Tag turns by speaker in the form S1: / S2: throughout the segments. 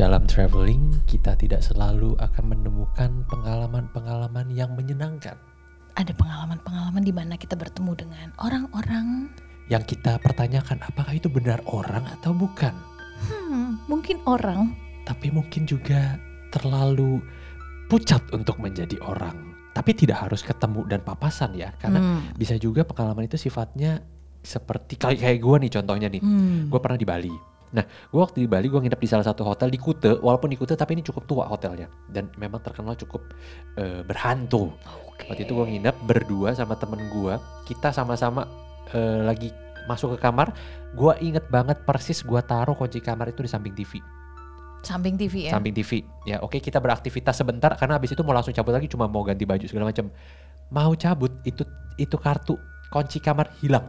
S1: Dalam traveling, kita tidak selalu akan menemukan pengalaman-pengalaman yang menyenangkan.
S2: Ada pengalaman-pengalaman di mana kita bertemu dengan orang-orang.
S1: Yang kita pertanyakan apakah itu benar orang atau bukan.
S2: Hmm, mungkin orang.
S1: Tapi mungkin juga terlalu pucat untuk menjadi orang. Tapi tidak harus ketemu dan papasan ya. Karena
S2: Hmm,
S1: bisa juga pengalaman itu sifatnya seperti kayak kayak gue nih contohnya nih.
S2: hmm.
S1: Gue pernah di Bali. Nah, gue waktu di Bali gue nginep di salah satu hotel di Kute. Walaupun di Kute tapi ini cukup tua hotelnya dan memang terkenal cukup eh, berhantu.
S2: Oke.
S1: Waktu itu gue nginep berdua sama temen gue. Kita sama-sama eh, lagi masuk ke kamar. Gue inget banget persis gue taruh kunci kamar itu di samping TV.
S2: Samping TV ya.
S1: Samping TV. Ya oke kita beraktivitas sebentar karena habis itu mau langsung cabut lagi cuma mau ganti baju segala macam. Mau cabut itu itu kartu kunci kamar hilang.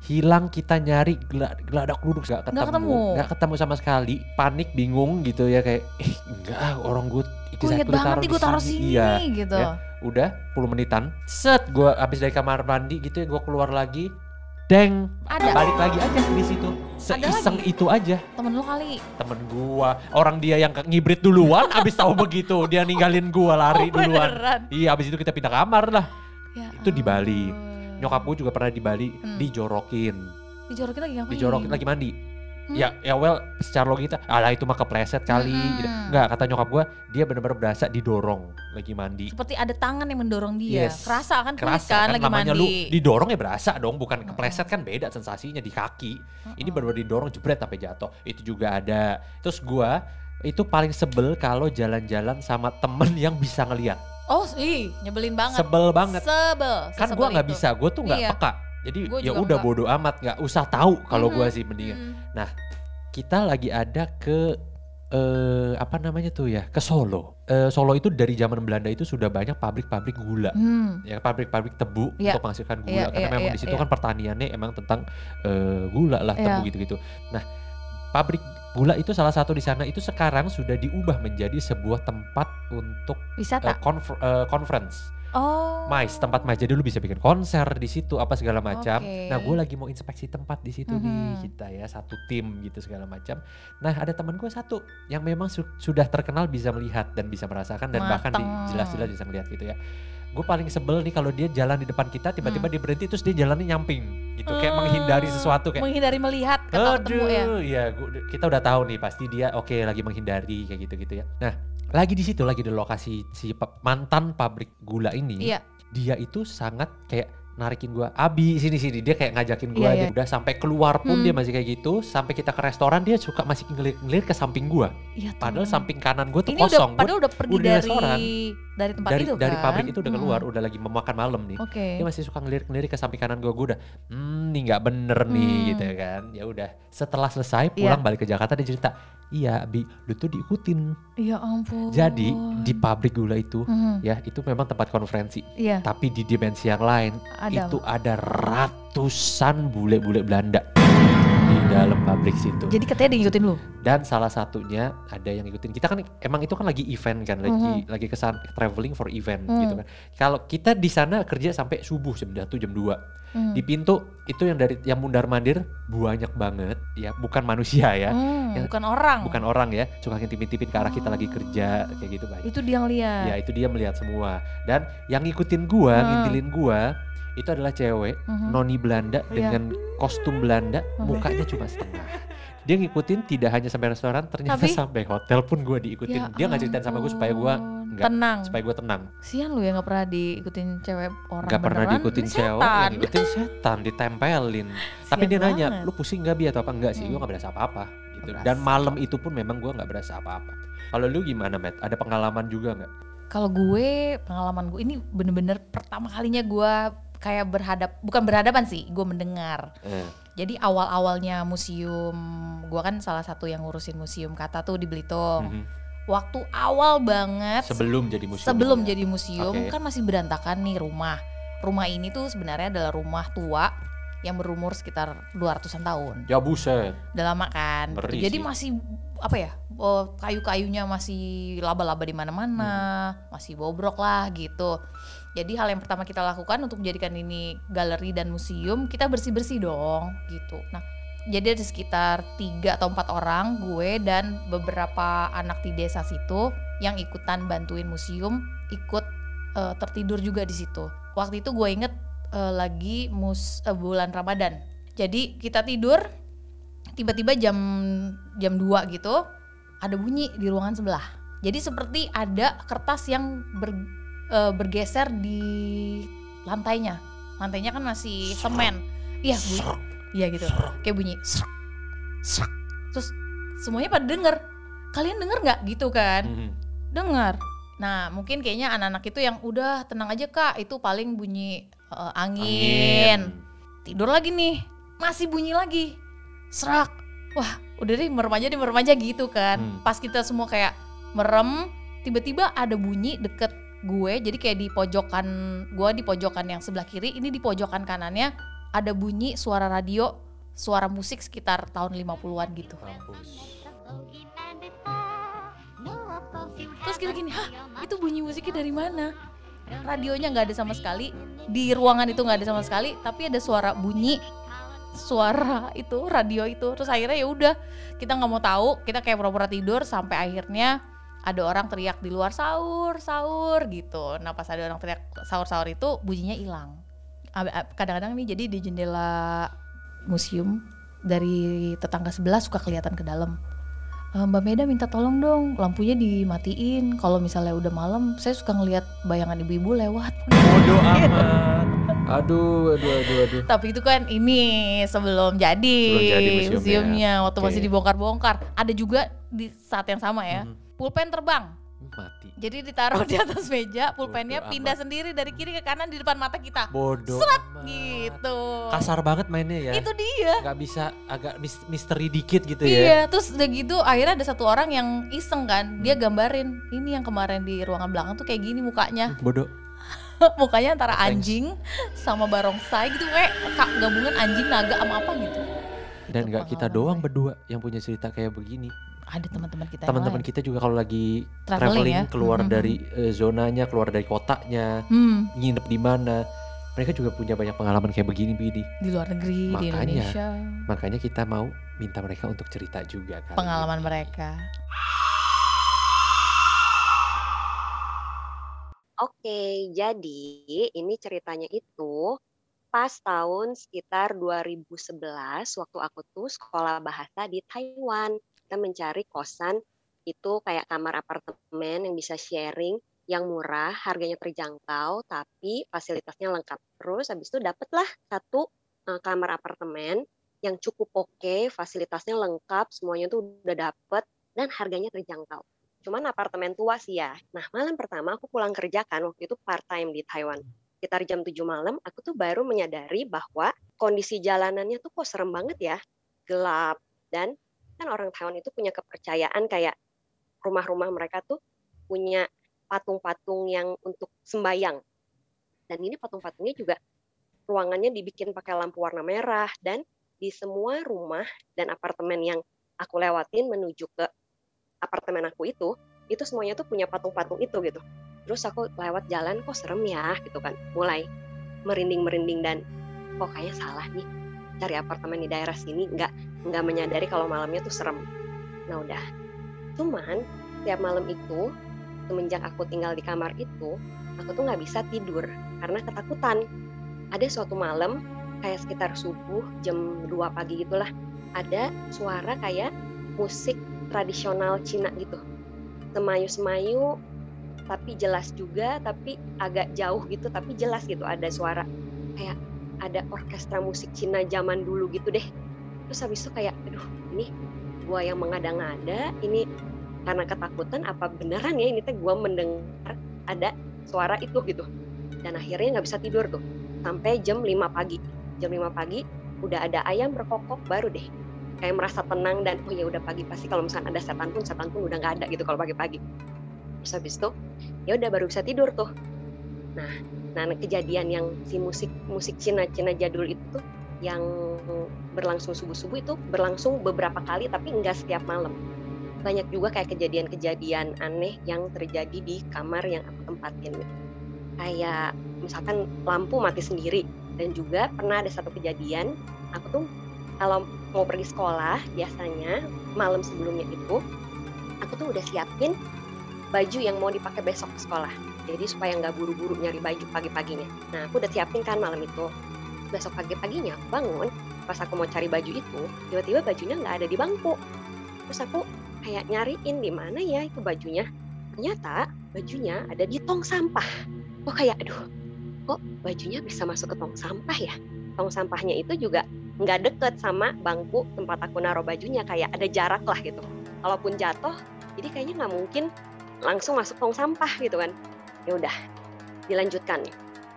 S1: Hilang kita nyari gela- geladak duduk gak ketemu,
S2: ketemu.
S1: Nggak ketemu sama sekali. Panik bingung gitu ya kayak eh enggak orang gue itu
S2: Gue inget banget nih gue taruh sini
S1: Iya
S2: gitu.
S1: ya. udah 10 menitan set gue habis dari kamar mandi gitu ya gue keluar lagi deng
S2: Ada.
S1: balik lagi aja di situ seiseng itu aja
S2: Temen lu kali.
S1: temen gua orang dia yang ngibrit duluan abis tahu begitu dia ninggalin gua lari
S2: Oh,
S1: duluan
S2: beneran?
S1: iya abis itu kita pindah kamar lah
S2: Ya
S1: Itu di Bali. Nyokap gua juga pernah di Bali
S2: Hmm.
S1: dijorokin
S2: Dijorokin lagi ngapain?
S1: dijorokin lagi mandi
S2: Hmm.
S1: ya ya well secara logika alah itu mah kepleset kali
S2: Mm-mm.
S1: gitu. nggak kata nyokap gua dia benar-benar berasa didorong lagi mandi
S2: Seperti ada tangan yang mendorong dia.
S1: Yes.
S2: Kerasa kan kulit
S1: kerasa
S2: kan,
S1: kan
S2: lagi
S1: namanya
S2: mandi.
S1: lu didorong ya berasa dong bukan
S2: Mm-mm.
S1: kepleset kan beda sensasinya di kaki ini
S2: Heeh.
S1: baru didorong jebret sampai jatuh itu juga ada terus gua itu paling sebel kalau jalan-jalan sama temen yang bisa ngeliat
S2: Oh, ih, nyebelin banget.
S1: sebel banget
S2: Sebel.
S1: kan gua nggak bisa gua tuh nggak
S2: Iya.
S1: peka jadi ya udah
S2: nggak.
S1: bodo amat nggak usah tahu kalau gua
S2: Mhm.
S1: sih mendingan
S2: Hmm.
S1: kita lagi ada ke eh apa namanya tuh ya ke Solo Eh, Solo itu dari zaman Belanda itu sudah banyak pabrik-pabrik gula
S2: Hmm.
S1: ya pabrik-pabrik tebu
S2: Iya.
S1: untuk menghasilkan gula
S2: Iya,
S1: karena
S2: iya,
S1: memang
S2: iya,
S1: di situ
S2: iya.
S1: kan pertaniannya emang tentang eh, gula lah tebu
S2: Iya.
S1: gitu-gitu. Nah, pabrik gula itu salah satu di sana itu sekarang sudah diubah menjadi sebuah tempat untuk eh,
S2: Wisata.
S1: konfer- eh, conference.
S2: oh.
S1: Mais, tempat mais. Jadi lu bisa bikin konser di situ apa segala macam.
S2: Oke.
S1: Nah, gue lagi mau inspeksi tempat di situ nih
S2: Mhm.
S1: kita ya satu tim gitu segala macam. Nah, ada teman gue satu yang memang su- sudah terkenal bisa melihat dan bisa merasakan dan bahkan
S2: Mateng.
S1: jelas-jelas bisa melihat gitu ya. Gue paling sebel nih kalau dia jalan di depan kita tiba-tiba
S2: Hmm.
S1: dia berhenti terus dia jalannya nyamping gitu kayak
S2: Hmm.
S1: menghindari sesuatu kayak
S2: menghindari melihat ketemu ya.
S1: Ya gua- kita udah tahu nih pasti dia oke lagi menghindari kayak gitu-gitu ya. Nah, lagi di situ lagi di lokasi si mantan pabrik gula ini
S2: Iya.
S1: dia itu sangat kayak narikin gua abi sini sini dia kayak ngajakin
S2: Iya,
S1: dia
S2: iya.
S1: udah sampai keluar pun
S2: Hmm.
S1: dia masih kayak gitu sampai kita ke restoran dia suka masih ngelir-ngelir ke samping gua
S2: Iya
S1: padahal samping kanan gua tuh
S2: ini
S1: kosong
S2: udah
S1: Gua
S2: padahal udah pergi
S1: udah
S2: dari
S1: restoran.
S2: Dari tempat
S1: dari
S2: itu
S1: dari
S2: kan.
S1: pabrik itu udah keluar udah lagi mau makan malam nih
S2: Oke.
S1: dia masih suka ngelirik-ngelirik ke samping kanan gua gua udah hmm nih nggak bener nih
S2: Hmm.
S1: gitu kan ya udah setelah selesai
S2: Iya.
S1: pulang balik ke Jakarta dia cerita iya bi lu tuh diikutin
S2: Ya ampun.
S1: jadi di pabrik gula itu
S2: Mhm.
S1: ya itu memang tempat konferensi
S2: Iya,
S1: tapi di dimensi yang lain
S2: ada.
S1: itu ada ratusan bule-bule Belanda dalam pabrik situ.
S2: Jadi katanya dia ngikutin lu.
S1: Dan salah satunya ada yang ngikutin kita kan emang itu kan lagi event kan, lagi lagi kesan traveling for event
S2: Hmm.
S1: gitu kan. Kalau kita di sana kerja sampai subuh jam 1 jam 2.
S2: Hmm.
S1: Di pintu itu yang dari yang mundar mandir banyak banget ya, bukan manusia ya.
S2: Hmm,
S1: yang-
S2: bukan orang.
S1: Bukan orang ya, suka ngintipin-ngintipin ke arah kita lagi kerja kayak gitu banyak.
S2: Itu dia ngeliat.
S1: Ya itu dia melihat semua. Dan yang ngikutin gua,
S2: Hmm.
S1: ngintilin gua itu adalah cewek
S2: Mhm.
S1: noni Belanda
S2: Iya.
S1: dengan kostum Belanda,
S2: Mhm.
S1: mukanya cuma setengah. Dia ngikutin tidak hanya sampai restoran, ternyata
S2: Tapi-
S1: sampai hotel pun gua diikutin.
S2: Ya
S1: dia nggak ceritain sama gue supaya
S2: ampun.
S1: nggak-
S2: tenang.
S1: supaya gua tenang.
S2: Sian lu ya nggak pernah diikutin cewek orang
S1: Gak pernah diikutin
S2: Ini
S1: cewek,
S2: setan.
S1: yang ngikutin setan, ditempelin. Tapi
S2: Sian
S1: dia nanya,
S2: banget.
S1: lu pusing gak bi atau apa? Enggak sih,
S2: Hmm.
S1: gua gak berasa apa-apa. Gitu.
S2: Nggak
S1: Dan malam itu pun memang gua nggak berasa apa-apa. Kalau lu gimana, Matt? Ada pengalaman juga nggak?
S2: Kalau gue pengalaman gue ini bener-bener pertama kalinya gue kayak berhadap bukan berhadapan sih, gue mendengar.
S1: Eh,
S2: Jadi awal-awalnya museum, gue kan salah satu yang ngurusin museum kata tuh di Belitung.
S1: mhm.
S2: Waktu awal banget
S1: Sebelum jadi museum.
S2: sebelum
S1: ya?
S2: jadi museum
S1: Oke.
S2: kan masih berantakan nih rumah. Rumah ini tuh sebenarnya adalah rumah tua yang berumur sekitar 200-an tahun.
S1: Ya buset.
S2: Udah lama kan.
S1: Ngeri
S2: Jadi
S1: sih.
S2: masih apa ya? oh, kayu-kayunya masih laba-laba di mana-mana,
S1: Hmm.
S2: masih bobrok lah gitu. Jadi hal yang pertama kita lakukan untuk menjadikan ini galeri dan museum, kita bersih-bersih dong gitu. Nah, jadi ada sekitar tiga atau empat orang gue dan beberapa anak di desa situ yang ikutan bantuin museum ikut eh, tertidur juga di situ. Waktu itu gue inget eh, lagi mus eh, bulan ramadan. Jadi kita tidur tiba-tiba jam jam 2 gitu ada bunyi di ruangan sebelah. Jadi seperti ada kertas yang ber- eh, bergeser di lantainya. Lantainya kan masih semen. Iya bunyi. Iya gitu. Kayak bunyi. Terus semuanya pada denger. Kalian denger nggak? Gitu kan?
S1: Mhm.
S2: dengar. Nah mungkin kayaknya anak-anak itu yang udah tenang aja kak. Itu paling bunyi eh, angin. tidur lagi nih. Masih bunyi lagi. Serak. Wah udah deh merem aja deh merem aja gitu kan.
S1: Hmm.
S2: pas kita semua kayak merem tiba-tiba ada bunyi deket gue jadi kayak di pojokan gue di pojokan yang sebelah kiri ini di pojokan kanannya ada bunyi suara radio suara musik sekitar tahun 50-an gitu
S1: Mampus.
S2: terus kita gini hah itu bunyi musiknya dari mana radionya nggak ada sama sekali di ruangan itu nggak ada sama sekali tapi ada suara bunyi suara itu radio itu terus akhirnya ya udah kita nggak mau tahu kita kayak pura-pura tidur sampai akhirnya ada orang teriak di luar sahur sahur gitu nah pas ada orang teriak sahur sahur itu bunyinya hilang kadang-kadang nih jadi di jendela museum dari tetangga sebelah suka kelihatan ke dalam "Eh, Mbak Meda minta tolong dong lampunya dimatiin kalau misalnya udah malam saya suka ngelihat bayangan ibu-ibu lewat
S1: Bodoh amat. Aduh, aduh, aduh, aduh.
S2: tapi itu kan ini sebelum jadi,
S1: Sebelum jadi museumnya.
S2: museumnya waktu
S1: Oke.
S2: masih dibongkar-bongkar ada juga di saat yang sama ya
S1: Mhm.
S2: Pulpen terbang
S1: Mati.
S2: jadi ditaruh di atas meja pulpennya
S1: Bodoh
S2: pindah
S1: amat.
S2: sendiri dari kiri ke kanan di depan mata kita
S1: Bodoh.
S2: Seret,
S1: amat.
S2: gitu
S1: Kasar banget mainnya ya.
S2: itu dia
S1: Nggak bisa agak mis- misteri dikit gitu
S2: Iya,
S1: ya.
S2: terus udah gitu akhirnya ada satu orang yang iseng kan, dia
S1: Hmm.
S2: gambarin ini yang kemarin di ruangan belakang tuh kayak gini mukanya,
S1: Bodoh.
S2: mukanya antara
S1: Thanks.
S2: anjing sama barongsai gitu kayak gabungan anjing naga sama apa gitu.
S1: Dan
S2: Itu
S1: nggak kita doang berdua yang punya cerita kayak begini.
S2: Ada teman-teman kita
S1: Teman-teman kita juga kalau lagi
S2: Traveling
S1: traveling,
S2: ya.
S1: keluar
S2: Mhm.
S1: dari eh, zonanya, keluar dari kotanya,
S2: Hmm,
S1: nginep di mana, mereka juga punya banyak pengalaman kayak begini, Bidi.
S2: di luar negeri, di
S1: Makanya.
S2: Indonesia,
S1: Makanya kita mau minta mereka untuk cerita juga kan.
S2: pengalaman mereka.
S3: Oke, jadi ini ceritanya itu pas tahun sekitar 2011 waktu aku tuh sekolah bahasa di Taiwan. Kita mencari kosan itu kayak kamar apartemen yang bisa sharing yang murah, harganya terjangkau, tapi fasilitasnya lengkap. Terus habis itu dapatlah satu eh, kamar apartemen yang cukup oke, fasilitasnya lengkap, semuanya tuh udah dapet dan harganya terjangkau cuman apartemen tua sih ya. Nah, malam pertama aku pulang kerja kan, waktu itu part time di Taiwan. Sekitar jam 7 malam, aku tuh baru menyadari bahwa kondisi jalanannya tuh kok serem banget ya. Gelap. Dan kan orang Taiwan itu punya kepercayaan kayak rumah-rumah mereka tuh punya patung-patung yang untuk sembayang. Dan ini patung-patungnya juga ruangannya dibikin pakai lampu warna merah dan di semua rumah dan apartemen yang aku lewatin menuju ke apartemen aku itu itu semuanya tuh punya patung-patung itu gitu terus aku lewat jalan kok serem ya gitu kan mulai merinding-merinding dan kok kayaknya salah nih cari apartemen di daerah sini nggak nggak menyadari kalau malamnya tuh serem nah udah cuman tiap malam itu semenjak aku tinggal di kamar itu aku tuh nggak bisa tidur karena ketakutan ada suatu malam kayak sekitar subuh jam 2 pagi gitulah ada suara kayak musik tradisional Cina gitu. Semayu-semayu tapi jelas juga tapi agak jauh gitu tapi jelas gitu ada suara kayak ada orkestra musik Cina zaman dulu gitu deh. Terus habis itu kayak aduh ini gua yang mengada-ngada ini karena ketakutan apa beneran ya ini teh gua mendengar ada suara itu gitu. Dan akhirnya nggak bisa tidur tuh sampai jam 5 pagi. Jam 5 pagi udah ada ayam berkokok baru deh kayak merasa tenang dan oh ya udah pagi pasti kalau misalnya ada setan pun setan pun udah nggak ada gitu kalau pagi-pagi terus habis itu ya udah baru bisa tidur tuh nah nah kejadian yang si musik musik Cina Cina jadul itu tuh yang berlangsung subuh subuh itu berlangsung beberapa kali tapi nggak setiap malam. Banyak juga kayak kejadian-kejadian aneh yang terjadi di kamar yang aku tempatin. Kayak misalkan lampu mati sendiri dan juga pernah ada satu kejadian aku tuh kalau mau pergi sekolah biasanya malam sebelumnya itu aku tuh udah siapin baju yang mau dipakai besok ke sekolah. Jadi supaya nggak buru-buru nyari baju pagi-paginya. Nah aku udah siapin kan malam itu. Besok pagi-paginya aku bangun pas aku mau cari baju itu tiba-tiba bajunya nggak ada di bangku. Terus aku kayak nyariin di mana ya itu bajunya. Ternyata bajunya ada di tong sampah. Kok kayak aduh kok bajunya bisa masuk ke tong sampah ya? Tong sampahnya itu juga nggak deket sama bangku tempat aku naruh bajunya kayak ada jarak lah gitu. Kalaupun jatuh jadi kayaknya nggak mungkin langsung masuk tong sampah gitu kan. Ya udah dilanjutkan.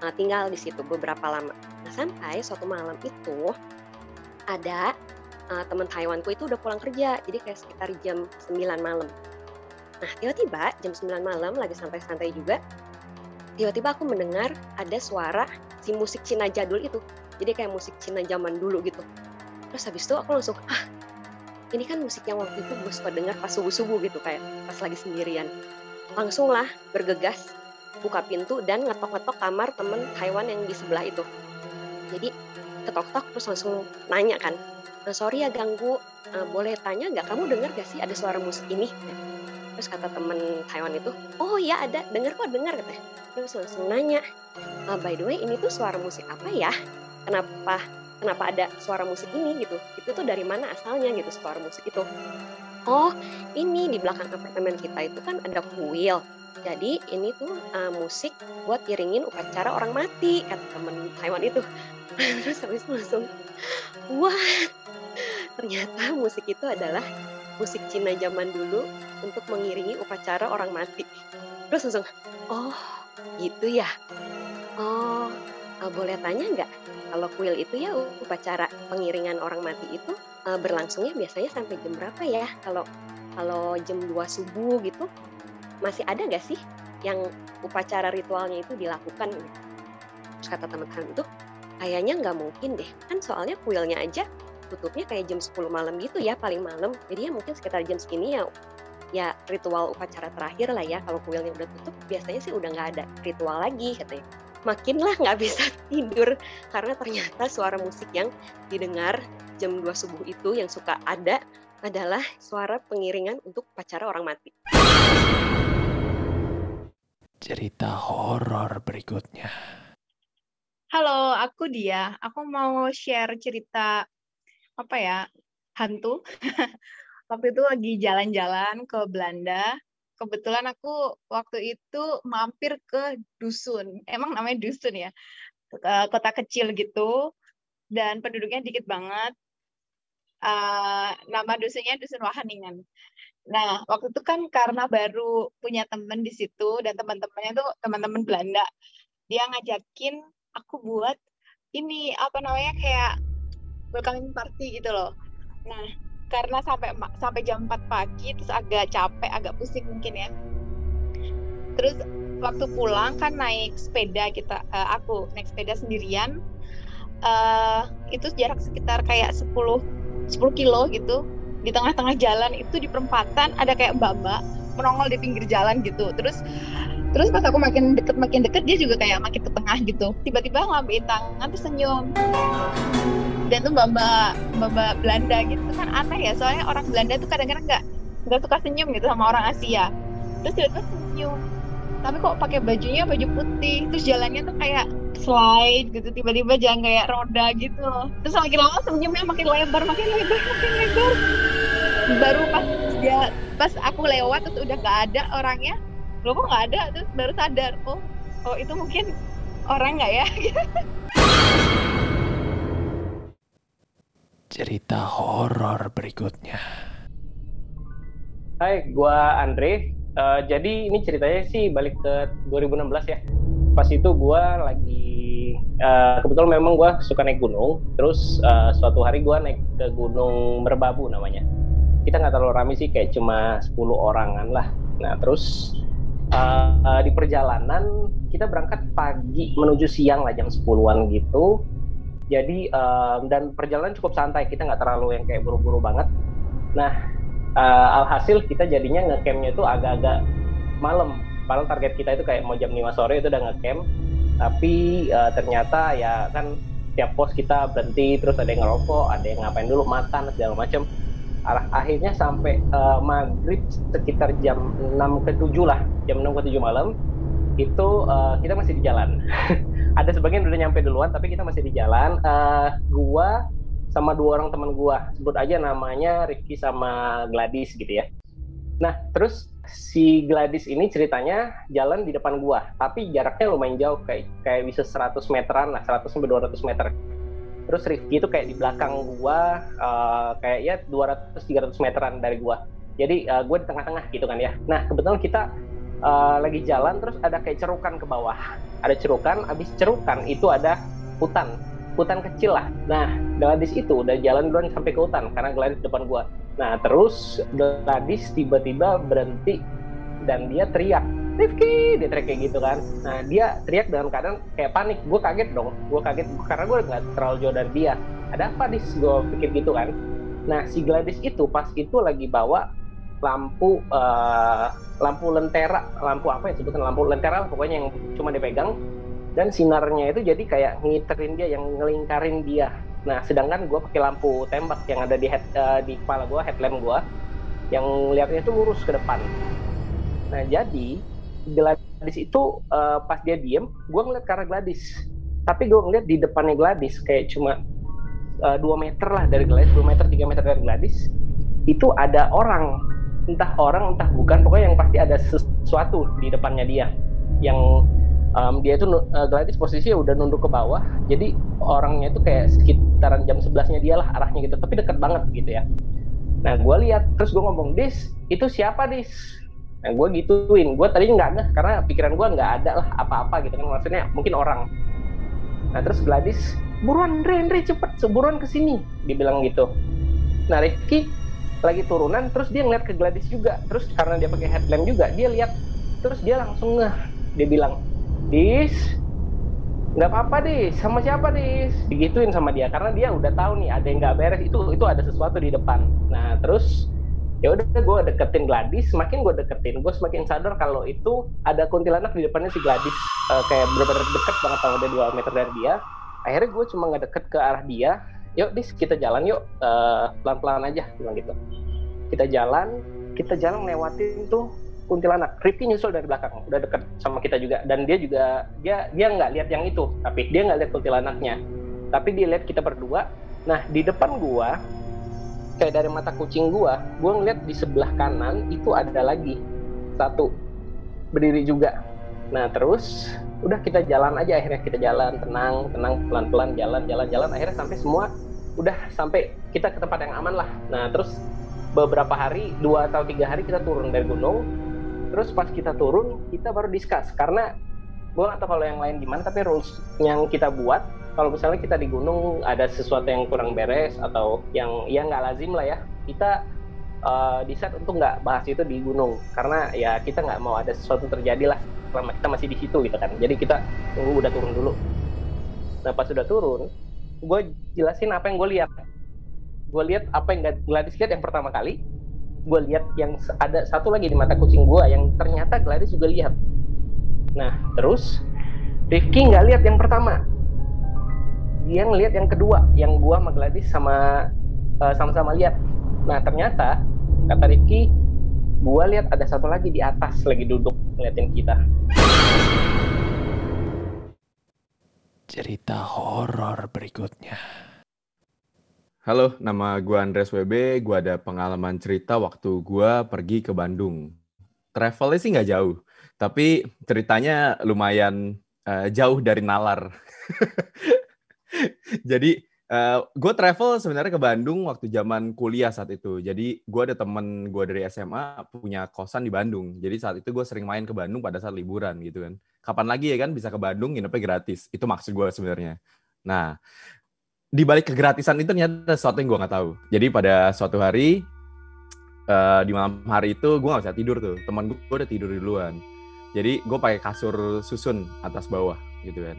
S3: Nah, tinggal di situ beberapa lama. Nah sampai suatu malam itu ada uh, teman Taiwanku itu udah pulang kerja jadi kayak sekitar jam 9 malam. Nah tiba-tiba jam 9 malam lagi santai-santai juga tiba-tiba aku mendengar ada suara si musik Cina jadul itu. Jadi kayak musik Cina zaman dulu gitu. Terus habis itu aku langsung ah ini kan musik yang waktu itu gue suka dengar pas subuh-subuh gitu kayak pas lagi sendirian. Langsung lah bergegas buka pintu dan ngetok-ngetok kamar temen Taiwan yang di sebelah itu. Jadi ketok-tok terus langsung nanya kan nah, sorry ya ganggu uh, boleh tanya nggak? Kamu dengar gak sih ada suara musik ini? Terus kata temen Taiwan itu oh ya ada dengar kok dengar katanya. Terus langsung nanya uh, by the way ini tuh suara musik apa ya? Kenapa kenapa ada suara musik ini? Gitu. Itu tuh dari mana asalnya? Gitu suara musik itu. Oh ini di belakang apartemen kita itu kan ada kuil. Jadi ini tuh uh, musik buat iringin upacara orang mati kata temen Taiwan itu terus habis langsung wah ternyata musik itu adalah musik Cina zaman dulu untuk mengiringi upacara orang mati. Terus langsung oh gitu ya? Oh uh, boleh tanya nggak? Kalau kuil itu ya upacara pengiringan orang mati itu uh, berlangsungnya biasanya sampai jam berapa ya? Kalau kalau jam 2 subuh gitu masih ada nggak sih yang upacara ritualnya itu dilakukan? Terus kata teman-teman itu kayaknya nggak mungkin deh kan soalnya kuilnya aja tutupnya kayak jam 10 malam gitu ya paling malam jadi ya mungkin sekitar jam segini ya ya ritual upacara terakhir lah ya kalau kuilnya udah tutup biasanya sih udah nggak ada ritual lagi katanya makinlah nggak bisa tidur karena ternyata suara musik yang didengar jam 2 subuh itu yang suka ada adalah suara pengiringan untuk upacara orang mati.
S1: Cerita horor berikutnya.
S4: Halo, aku dia. Aku mau share cerita apa ya? Hantu. Waktu itu lagi jalan-jalan ke Belanda kebetulan aku waktu itu mampir ke dusun. Emang namanya dusun ya. Kota kecil gitu dan penduduknya dikit banget. Uh, nama dusunnya dusun Wahaningan. Nah, waktu itu kan karena baru punya temen di situ dan teman-temannya tuh teman-teman Belanda. Dia ngajakin aku buat ini apa namanya kayak welcoming party gitu loh. Nah, karena sampai sampai jam 4 pagi terus agak capek agak pusing mungkin ya. Terus waktu pulang kan naik sepeda kita uh, aku naik sepeda sendirian uh, itu jarak sekitar kayak 10 10 kilo gitu. Di tengah-tengah jalan itu di perempatan ada kayak mbak-mbak menongol di pinggir jalan gitu. Terus terus pas aku makin deket makin deket dia juga kayak makin ke tengah gitu. Tiba-tiba ngambil tangan terus senyum. Dan tuh mbak mbak Belanda gitu. Kan aneh ya soalnya orang Belanda tuh kadang-kadang nggak nggak suka senyum gitu sama orang Asia. Terus tiba-tiba senyum. Tapi kok pakai bajunya baju putih terus jalannya tuh kayak slide gitu. Tiba-tiba jalan kayak roda gitu. Terus makin lama senyumnya makin lebar makin lebar makin lebar. Baru pas dia pas aku lewat terus udah nggak ada orangnya lo kok nggak ada terus baru sadar oh oh itu mungkin orang nggak ya
S1: cerita horor berikutnya.
S5: Hai, gua Andre. Uh, jadi ini ceritanya sih balik ke 2016 ya. Pas itu gua lagi uh, kebetulan memang gua suka naik gunung. Terus uh, suatu hari gua naik ke Gunung Merbabu namanya. Kita nggak terlalu ramai sih, kayak cuma 10 orangan lah. Nah terus uh, di perjalanan kita berangkat pagi menuju siang lah jam 10-an gitu. Jadi um, dan perjalanan cukup santai kita nggak terlalu yang kayak buru-buru banget. Nah uh, alhasil kita jadinya ngecampnya itu agak-agak malam. Paling target kita itu kayak mau jam 5 sore itu udah ngecamp. Tapi uh, ternyata ya kan tiap pos kita berhenti terus ada yang ngerokok ada yang ngapain dulu makan segala macam akhirnya sampai uh, maghrib sekitar jam 6 ke 7 lah. Jam 6 ke 7 malam. Itu uh, kita masih di jalan. Ada sebagian udah nyampe duluan tapi kita masih di jalan. Uh, gua sama dua orang teman gua. Sebut aja namanya Rifki sama Gladys gitu ya. Nah terus si Gladys ini ceritanya jalan di depan gua tapi jaraknya lumayan jauh kayak kayak bisa 100 meteran lah 100 sampai 200 meter terus Rifki itu kayak di belakang gua uh, kayak ya 200 300 meteran dari gua. Jadi uh, gue di tengah-tengah gitu kan ya. Nah kebetulan kita uh, lagi jalan terus ada kayak cerukan ke bawah. Ada cerukan abis cerukan itu ada hutan. Hutan kecil lah. Nah Gladys itu udah jalan duluan sampai ke hutan karena Gladys depan gua. Nah terus Gladys tiba-tiba berhenti dan dia teriak Rifki dia teriak kayak gitu kan. Nah dia teriak dengan keadaan kayak panik. Gue kaget dong gue kaget karena gue nggak terlalu jauh dari dia. Ada apa dis gue pikir gitu kan? Nah si Gladys itu pas itu lagi bawa lampu uh, lampu lentera lampu apa ya sebutan lampu lentera pokoknya yang cuma dipegang. Dan sinarnya itu jadi kayak ngiterin dia yang ngelingkarin dia. Nah sedangkan gue pakai lampu tembak yang ada di head uh, di kepala gue headlamp gue yang lihatnya itu lurus ke depan. Nah jadi Gladys itu uh, pas dia diem, gue ngeliat ke arah. Tapi gue ngeliat di depannya Gladys kayak cuma uh, eh, 2 meter lah dari Gladys, 2 meter 3 meter dari Gladys. Itu ada orang, entah orang entah bukan, pokoknya yang pasti ada sesuatu di depannya dia. Yang um, dia itu uh, Gladys posisinya udah nunduk ke bawah, jadi orangnya itu kayak sekitaran jam 11-nya dia lah arahnya gitu, tapi deket banget gitu ya. Nah gue lihat, terus gue ngomong, Dis, itu siapa Dis? Nah, gue gituin. Gue tadi nggak ngeh karena pikiran gue nggak ada lah apa-apa gitu kan. Maksudnya mungkin orang. Nah terus Gladys, buruan Andre, Andre cepet, seburuan ke sini. Dibilang gitu. Nah Rifki lagi turunan, terus dia ngeliat ke Gladys juga. Terus karena dia pakai headlamp juga, dia lihat. Terus dia langsung ngeh. Dia bilang, Dis, nggak apa-apa dis sama siapa dis digituin sama dia karena dia udah tahu nih ada yang nggak beres itu itu ada sesuatu di depan nah terus ya udah gue deketin Gladys semakin gue deketin gue semakin sadar kalau itu ada kuntilanak di depannya si Gladys. Uh, kayak benar-benar deket banget sama dia dua meter dari dia. Akhirnya gue cuma nggak deket ke arah dia. Yuk dis kita jalan yuk. Uh, pelan-pelan aja bilang gitu. Kita jalan kita jalan lewatin tuh kuntilanak. Rifki nyusul dari belakang udah deket sama kita juga. Dan dia juga dia dia nggak lihat yang itu tapi dia nggak lihat kuntilanaknya. Tapi dia lihat kita berdua. Nah di depan gua kayak dari mata kucing gua, gua ngeliat di sebelah kanan itu ada lagi satu berdiri juga. Nah terus udah kita jalan aja akhirnya kita jalan tenang tenang pelan pelan jalan jalan jalan akhirnya sampai semua udah sampai kita ke tempat yang aman lah. Nah terus beberapa hari dua atau tiga hari kita turun dari gunung. Terus pas kita turun kita baru discuss karena gue atau kalau yang lain gimana tapi rules yang kita buat kalau misalnya kita di gunung ada sesuatu yang kurang beres atau yang ya nggak lazim lah ya kita uh, decide untuk nggak bahas itu di gunung. Karena ya kita nggak mau ada sesuatu terjadi lah selama kita masih di situ gitu kan. Jadi kita tunggu udah turun dulu. Nah pas sudah turun gue jelasin apa yang gue lihat. Gue lihat apa yang Gladys lihat yang pertama kali gue lihat yang ada satu lagi di mata kucing gue yang ternyata Gladys juga lihat. Nah, terus Rifki nggak lihat yang pertama. Dia ngelihat yang kedua, yang gua sama Gladys sama uh, sama-sama lihat. Nah, ternyata kata Rifki, gua lihat ada satu lagi di atas lagi duduk ngeliatin kita.
S1: Cerita horor berikutnya.
S6: Halo, nama gua Andres WB. Gua ada pengalaman cerita waktu gua pergi ke Bandung. Travelnya sih nggak jauh tapi ceritanya lumayan uh, jauh dari nalar. Jadi uh, eh, gue travel sebenarnya ke Bandung waktu zaman kuliah saat itu. Jadi gue ada temen gue dari SMA punya kosan di Bandung. Jadi saat itu gue sering main ke Bandung pada saat liburan gitu kan. Kapan lagi ya kan bisa ke Bandung nginepnya gratis. Itu maksud gue sebenarnya. Nah, di balik kegratisan itu ternyata sesuatu yang gue nggak tahu. Jadi pada suatu hari uh, di malam hari itu gue nggak bisa tidur tuh. Teman gue udah tidur duluan jadi gue pakai kasur susun atas bawah gitu kan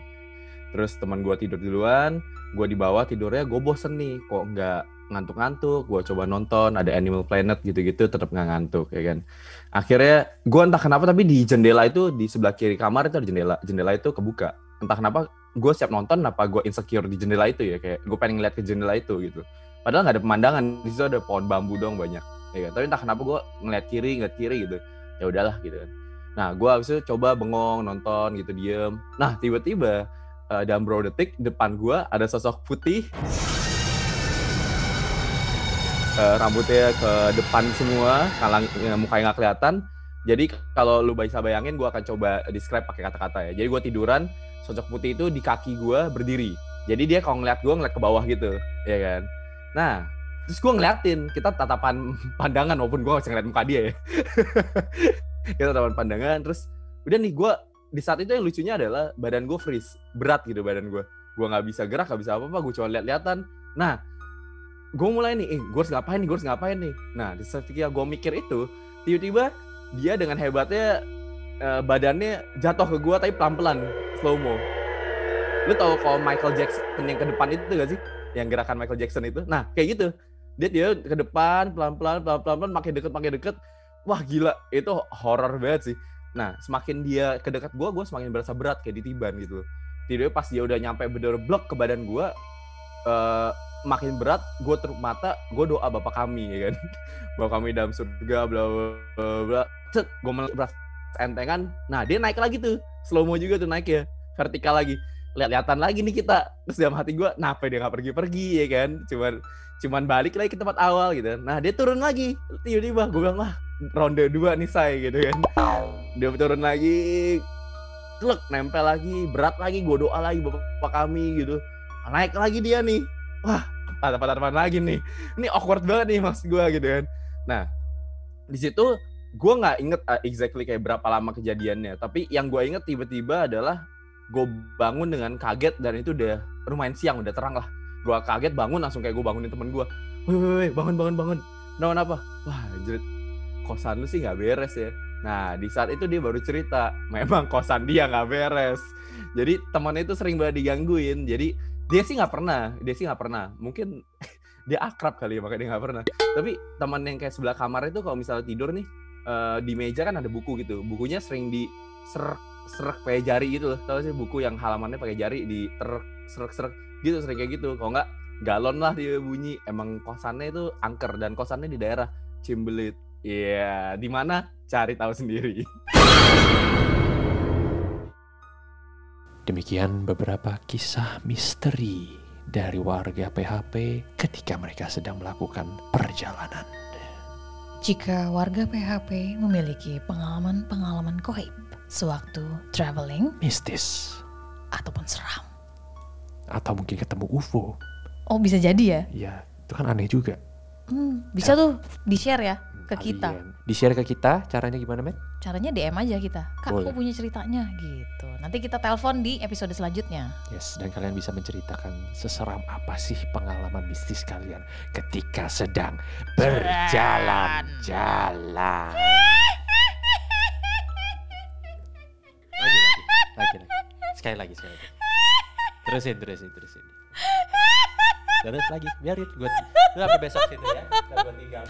S6: terus teman gue tidur duluan gue di bawah tidurnya gue bosen nih kok nggak ngantuk-ngantuk gue coba nonton ada Animal Planet gitu-gitu tetap nggak ngantuk ya kan. Akhirnya gue entah kenapa tapi di jendela itu di sebelah kiri kamar itu ada jendela jendela itu kebuka. Entah kenapa gue siap nonton apa gue insecure di jendela itu ya kayak gue pengen ngeliat ke jendela itu gitu. Padahal nggak ada pemandangan di situ ada pohon bambu dong banyak ya kan? tapi entah kenapa gue ngeliat kiri ngeliat kiri gitu ya udahlah gitu kan. Nah gue habis itu coba bengong nonton gitu diem. Nah tiba-tiba uh, dalam beberapa detik depan gue ada sosok putih. Uh, rambutnya ke depan semua kalang ya, mukanya nggak kelihatan. Jadi kalau lu bisa bayangin gue akan coba describe pakai kata-kata ya. Jadi gue tiduran sosok putih itu di kaki gue berdiri. Jadi dia kalau ngeliat gue ngeliat ke bawah gitu ya kan? Nah terus gue ngeliatin kita tatapan pandangan walaupun gue bisa ngeliat muka dia ya. Kita tatapan pandangan terus udah nih gue di saat itu yang lucunya adalah badan gue freeze berat gitu badan gue gue nggak bisa gerak nggak bisa apa-apa gue cuma lihat-lihatan nah gue mulai nih, eh gue harus ngapain nih, gue harus ngapain nih. Nah, di saat gue mikir itu, tiba-tiba dia dengan hebatnya uh, badannya jatuh ke gue tapi pelan-pelan, slow mo. Lu tau kalau Michael Jackson yang ke depan itu gak sih? Yang gerakan Michael Jackson itu. Nah, kayak gitu. Dia dia ke depan, pelan-pelan, pelan-pelan, makin deket, makin deket. Wah gila, itu horror banget sih. Nah, semakin dia ke dekat gue, gue semakin berasa berat kayak ditiban gitu. Tiba-tiba pas dia udah nyampe bener blok ke badan gue, uh, makin berat gue terus mata gue doa bapak kami ya kan. Bapak kami dalam surga bla bla bla cet gue berat entengan. Nah dia naik lagi tuh. Slow mo juga tuh naik ya vertikal lagi. Lihat-lihatan lagi nih kita. Terus dalam hati gue kenapa dia nggak pergi-pergi ya kan? Cuman cuman balik lagi ke tempat awal gitu. Nah dia turun lagi. Tiba-tiba gue bilang wah ronde dua nih saya gitu kan. Dia turun lagi klek nempel lagi berat lagi gue doa lagi bapak kami gitu. Naik lagi dia nih. Wah tatapan-tatapan lagi nih. Ini awkward banget nih mas gue gitu kan. Nah di situ gue nggak inget uh, exactly kayak berapa lama kejadiannya. Tapi yang gue inget tiba-tiba adalah gue bangun dengan kaget dan itu udah lumayan siang udah terang lah. Gue kaget bangun langsung kayak gue bangunin temen gue woi bangun bangun bangun. Kenapa apa wah jerit kosan lu sih nggak beres ya. Nah di saat itu dia baru cerita memang kosan dia nggak beres. Jadi temannya itu sering banget digangguin. Jadi dia sih nggak pernah dia sih nggak pernah. Mungkin dia akrab kali ya makanya dia nggak pernah. Tapi teman yang kayak sebelah kamar itu kalau misalnya tidur nih uh, di meja kan ada buku gitu. Bukunya sering di serak serak pakai jari gitu loh. Tau sih buku yang halamannya pakai jari di serak serak gitu sering kayak gitu. Kalau nggak galon lah dia bunyi. Emang kosannya itu angker dan kosannya di daerah Cimbelit Iya, yeah. di mana? Cari tahu sendiri.
S1: Demikian beberapa kisah misteri dari warga PHP ketika mereka sedang melakukan perjalanan.
S2: Jika warga PHP memiliki pengalaman-pengalaman koib sewaktu traveling,
S1: mistis,
S2: ataupun seram,
S1: atau mungkin ketemu UFO.
S2: Oh bisa jadi ya?
S1: Iya, itu kan aneh juga.
S2: Hmm, bisa tuh di-share ya ke Alien. kita.
S1: Di-share ke kita, caranya gimana, Met?
S2: Caranya DM aja kita. Kak, Boleh. aku punya ceritanya gitu. Nanti kita telepon di episode selanjutnya.
S1: Yes, dan kalian bisa menceritakan seseram apa sih pengalaman mistis kalian ketika sedang berjalan-jalan. lagi, lagi, lagi, lagi. Sekali lagi, sekali lagi. Terusin, terusin, terusin. Terus lagi, biarin gue. Lu sampai besok situ ya. Gue tinggal.